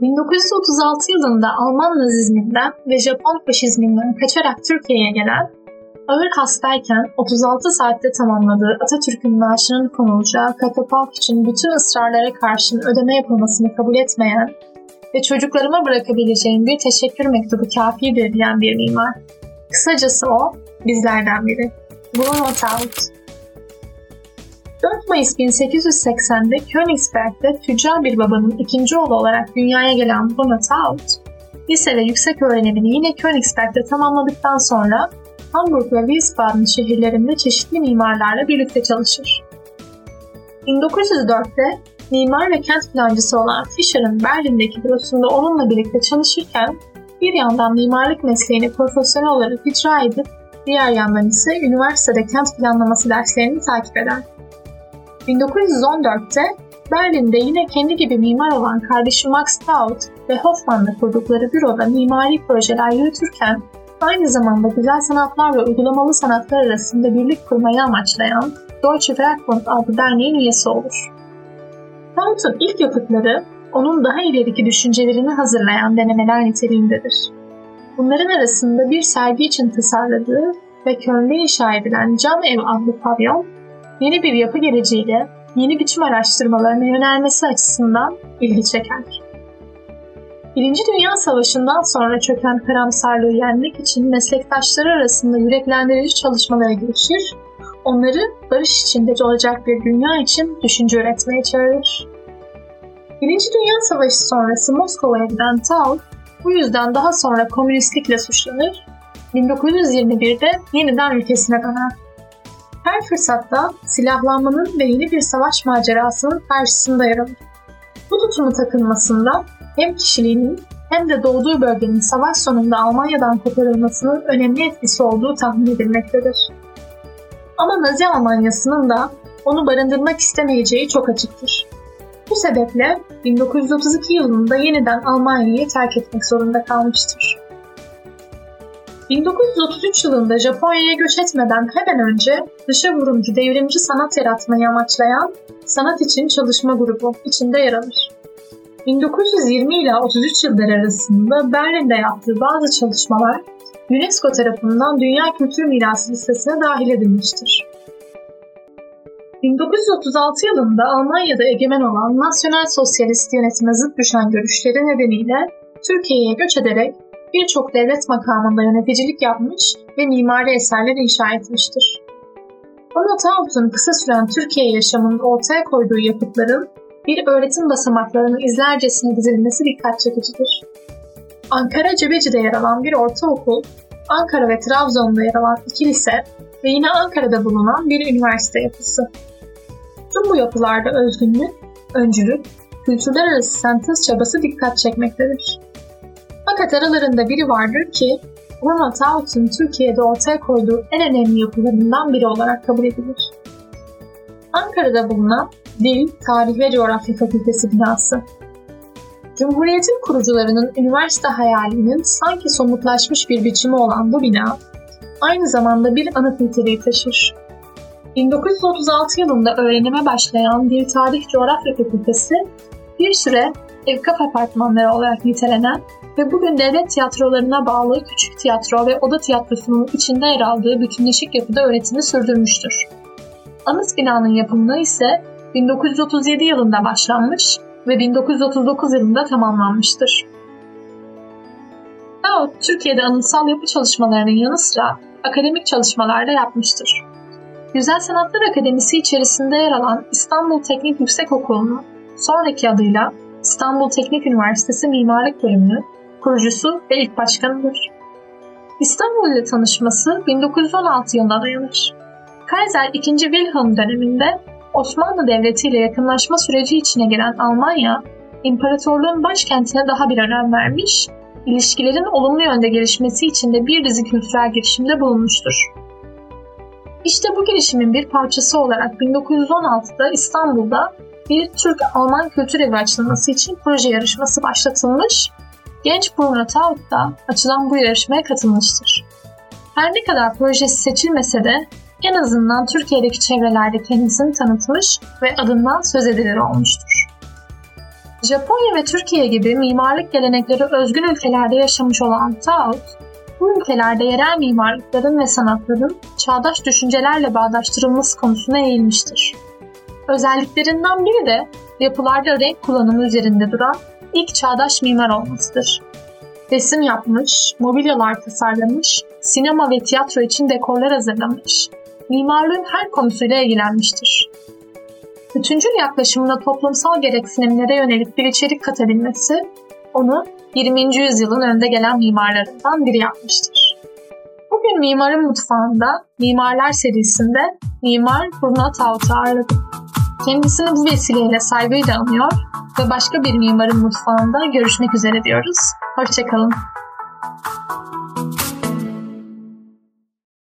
1936 yılında Alman nazizminden ve Japon faşizminden kaçarak Türkiye'ye gelen, ağır hastayken 36 saatte tamamladığı Atatürk'ün maaşının konulacağı katafalk için bütün ısrarlara karşın ödeme yapılmasını kabul etmeyen ve çocuklarıma bırakabileceğim bir teşekkür mektubu kafidir diyen bir mimar. Kısacası o, bizlerden biri. Bruno Taut. 4 Mayıs 1880'de Königsberg'de tüccar bir babanın ikinci oğlu olarak dünyaya gelen Bruno Taut, lise ve yüksek öğrenimini yine Königsberg'de tamamladıktan sonra Hamburg ve Wiesbaden şehirlerinde çeşitli mimarlarla birlikte çalışır. 1904'te mimar ve kent plancısı olan Fischer'ın Berlin'deki bürosunda onunla birlikte çalışırken bir yandan mimarlık mesleğini profesyonel olarak icra edip diğer yandan ise üniversitede kent planlaması derslerini takip eder. 1914'te Berlin'de yine kendi gibi mimar olan kardeşi Max Taut ve Hoffman'la kurdukları büroda mimari projeler yürütürken aynı zamanda güzel sanatlar ve uygulamalı sanatlar arasında birlik kurmayı amaçlayan Deutsche Werkbund adlı derneğin üyesi olur. Taut'un ilk yapıtları onun daha ileriki düşüncelerini hazırlayan denemeler niteliğindedir. Bunların arasında bir sergi için tasarladığı ve Köln'de inşa edilen Cam Ev adlı pavyon yeni bir yapı geleceğiyle yeni biçim araştırmalarına yönelmesi açısından ilgi çeker. Birinci Dünya Savaşı'ndan sonra çöken karamsarlığı yenmek için meslektaşları arasında yüreklendirici çalışmalara girişir, onları barış içinde olacak bir dünya için düşünce üretmeye çağırır. Birinci Dünya Savaşı sonrası Moskova'ya giden Tao, bu yüzden daha sonra komünistlikle suçlanır, 1921'de yeniden ülkesine döner. Her fırsatta silahlanmanın ve yeni bir savaş macerasının karşısında yer alır. Bu tutumu takılmasında hem kişiliğinin hem de doğduğu bölgenin savaş sonunda Almanya'dan koparılmasının önemli etkisi olduğu tahmin edilmektedir. Ama Nazi Almanyası'nın da onu barındırmak istemeyeceği çok açıktır. Bu sebeple 1932 yılında yeniden Almanya'yı terk etmek zorunda kalmıştır. 1933 yılında Japonya'ya göç etmeden hemen önce dışa vurumcu devrimci sanat yaratmayı amaçlayan Sanat için Çalışma Grubu içinde yer alır. 1920 ile 33 yıllar arasında Berlin'de yaptığı bazı çalışmalar UNESCO tarafından Dünya Kültür Mirası listesine dahil edilmiştir. 1936 yılında Almanya'da egemen olan Nasyonel Sosyalist yönetime zıt düşen görüşleri nedeniyle Türkiye'ye göç ederek birçok devlet makamında yöneticilik yapmış ve mimari eserler inşa etmiştir. Donald Taut'un kısa süren Türkiye yaşamının ortaya koyduğu yapıtların bir öğretim basamaklarının izlercesine dizilmesi dikkat çekicidir. Ankara Cebeci'de yer alan bir ortaokul, Ankara ve Trabzon'da yer alan iki lise ve yine Ankara'da bulunan bir üniversite yapısı. Tüm bu yapılarda özgünlük, öncülük, kültürler arası sentez çabası dikkat çekmektedir. Fakat aralarında biri vardır ki Bruno Taut'un Türkiye'de ortaya koyduğu en önemli yapılarından biri olarak kabul edilir. Ankara'da bulunan Dil, Tarih ve Coğrafya Fakültesi binası. Cumhuriyetin kurucularının üniversite hayalinin sanki somutlaşmış bir biçimi olan bu bina, aynı zamanda bir anıt niteliği taşır. 1936 yılında öğrenime başlayan Dil Tarih Coğrafya Fakültesi bir süre evkaf apartmanları olarak nitelenen ve bugün devlet tiyatrolarına bağlı küçük tiyatro ve oda tiyatrosunun içinde yer aldığı bütünleşik yapıda öğretimi sürdürmüştür. Anıt binanın yapımına ise 1937 yılında başlanmış ve 1939 yılında tamamlanmıştır. Daut, Türkiye'de anıtsal yapı çalışmalarının yanı sıra akademik çalışmalar da yapmıştır. Güzel Sanatlar Akademisi içerisinde yer alan İstanbul Teknik Yüksekokulu'nun sonraki adıyla İstanbul Teknik Üniversitesi Mimarlık Bölümü kurucusu ve ilk başkanıdır. İstanbul ile tanışması 1916 yılına dayanır. Kaiser 2. Wilhelm döneminde Osmanlı Devleti ile yakınlaşma süreci içine giren Almanya, imparatorluğun başkentine daha bir önem vermiş, ilişkilerin olumlu yönde gelişmesi için de bir dizi kültürel girişimde bulunmuştur. İşte bu girişimin bir parçası olarak 1916'da İstanbul'da bir Türk-Alman kültür evi açılması için proje yarışması başlatılmış, genç Bruno Taut da açılan bu yarışmaya katılmıştır. Her ne kadar projesi seçilmese de en azından Türkiye'deki çevrelerde kendisini tanıtmış ve adından söz edilir olmuştur. Japonya ve Türkiye gibi mimarlık gelenekleri özgün ülkelerde yaşamış olan Taut, bu ülkelerde yerel mimarlıkların ve sanatların çağdaş düşüncelerle bağdaştırılması konusuna eğilmiştir. Özelliklerinden biri de yapılarda renk kullanımı üzerinde duran ilk çağdaş mimar olmasıdır. Resim yapmış, mobilyalar tasarlamış, sinema ve tiyatro için dekorlar hazırlamış, mimarlığın her konusuyla ilgilenmiştir. Bütüncül yaklaşımına toplumsal gereksinimlere yönelik bir içerik katabilmesi onu 20. yüzyılın önde gelen mimarlarından biri yapmıştır. Bugün Mimarın Mutfağı'nda Mimarlar serisinde Mimar Bruno Taut'u ağırladık. Kendisini bu vesileyle saygıyla anıyor ve başka bir Mimarın Mutfağı'nda görüşmek üzere diyoruz. Hoşçakalın.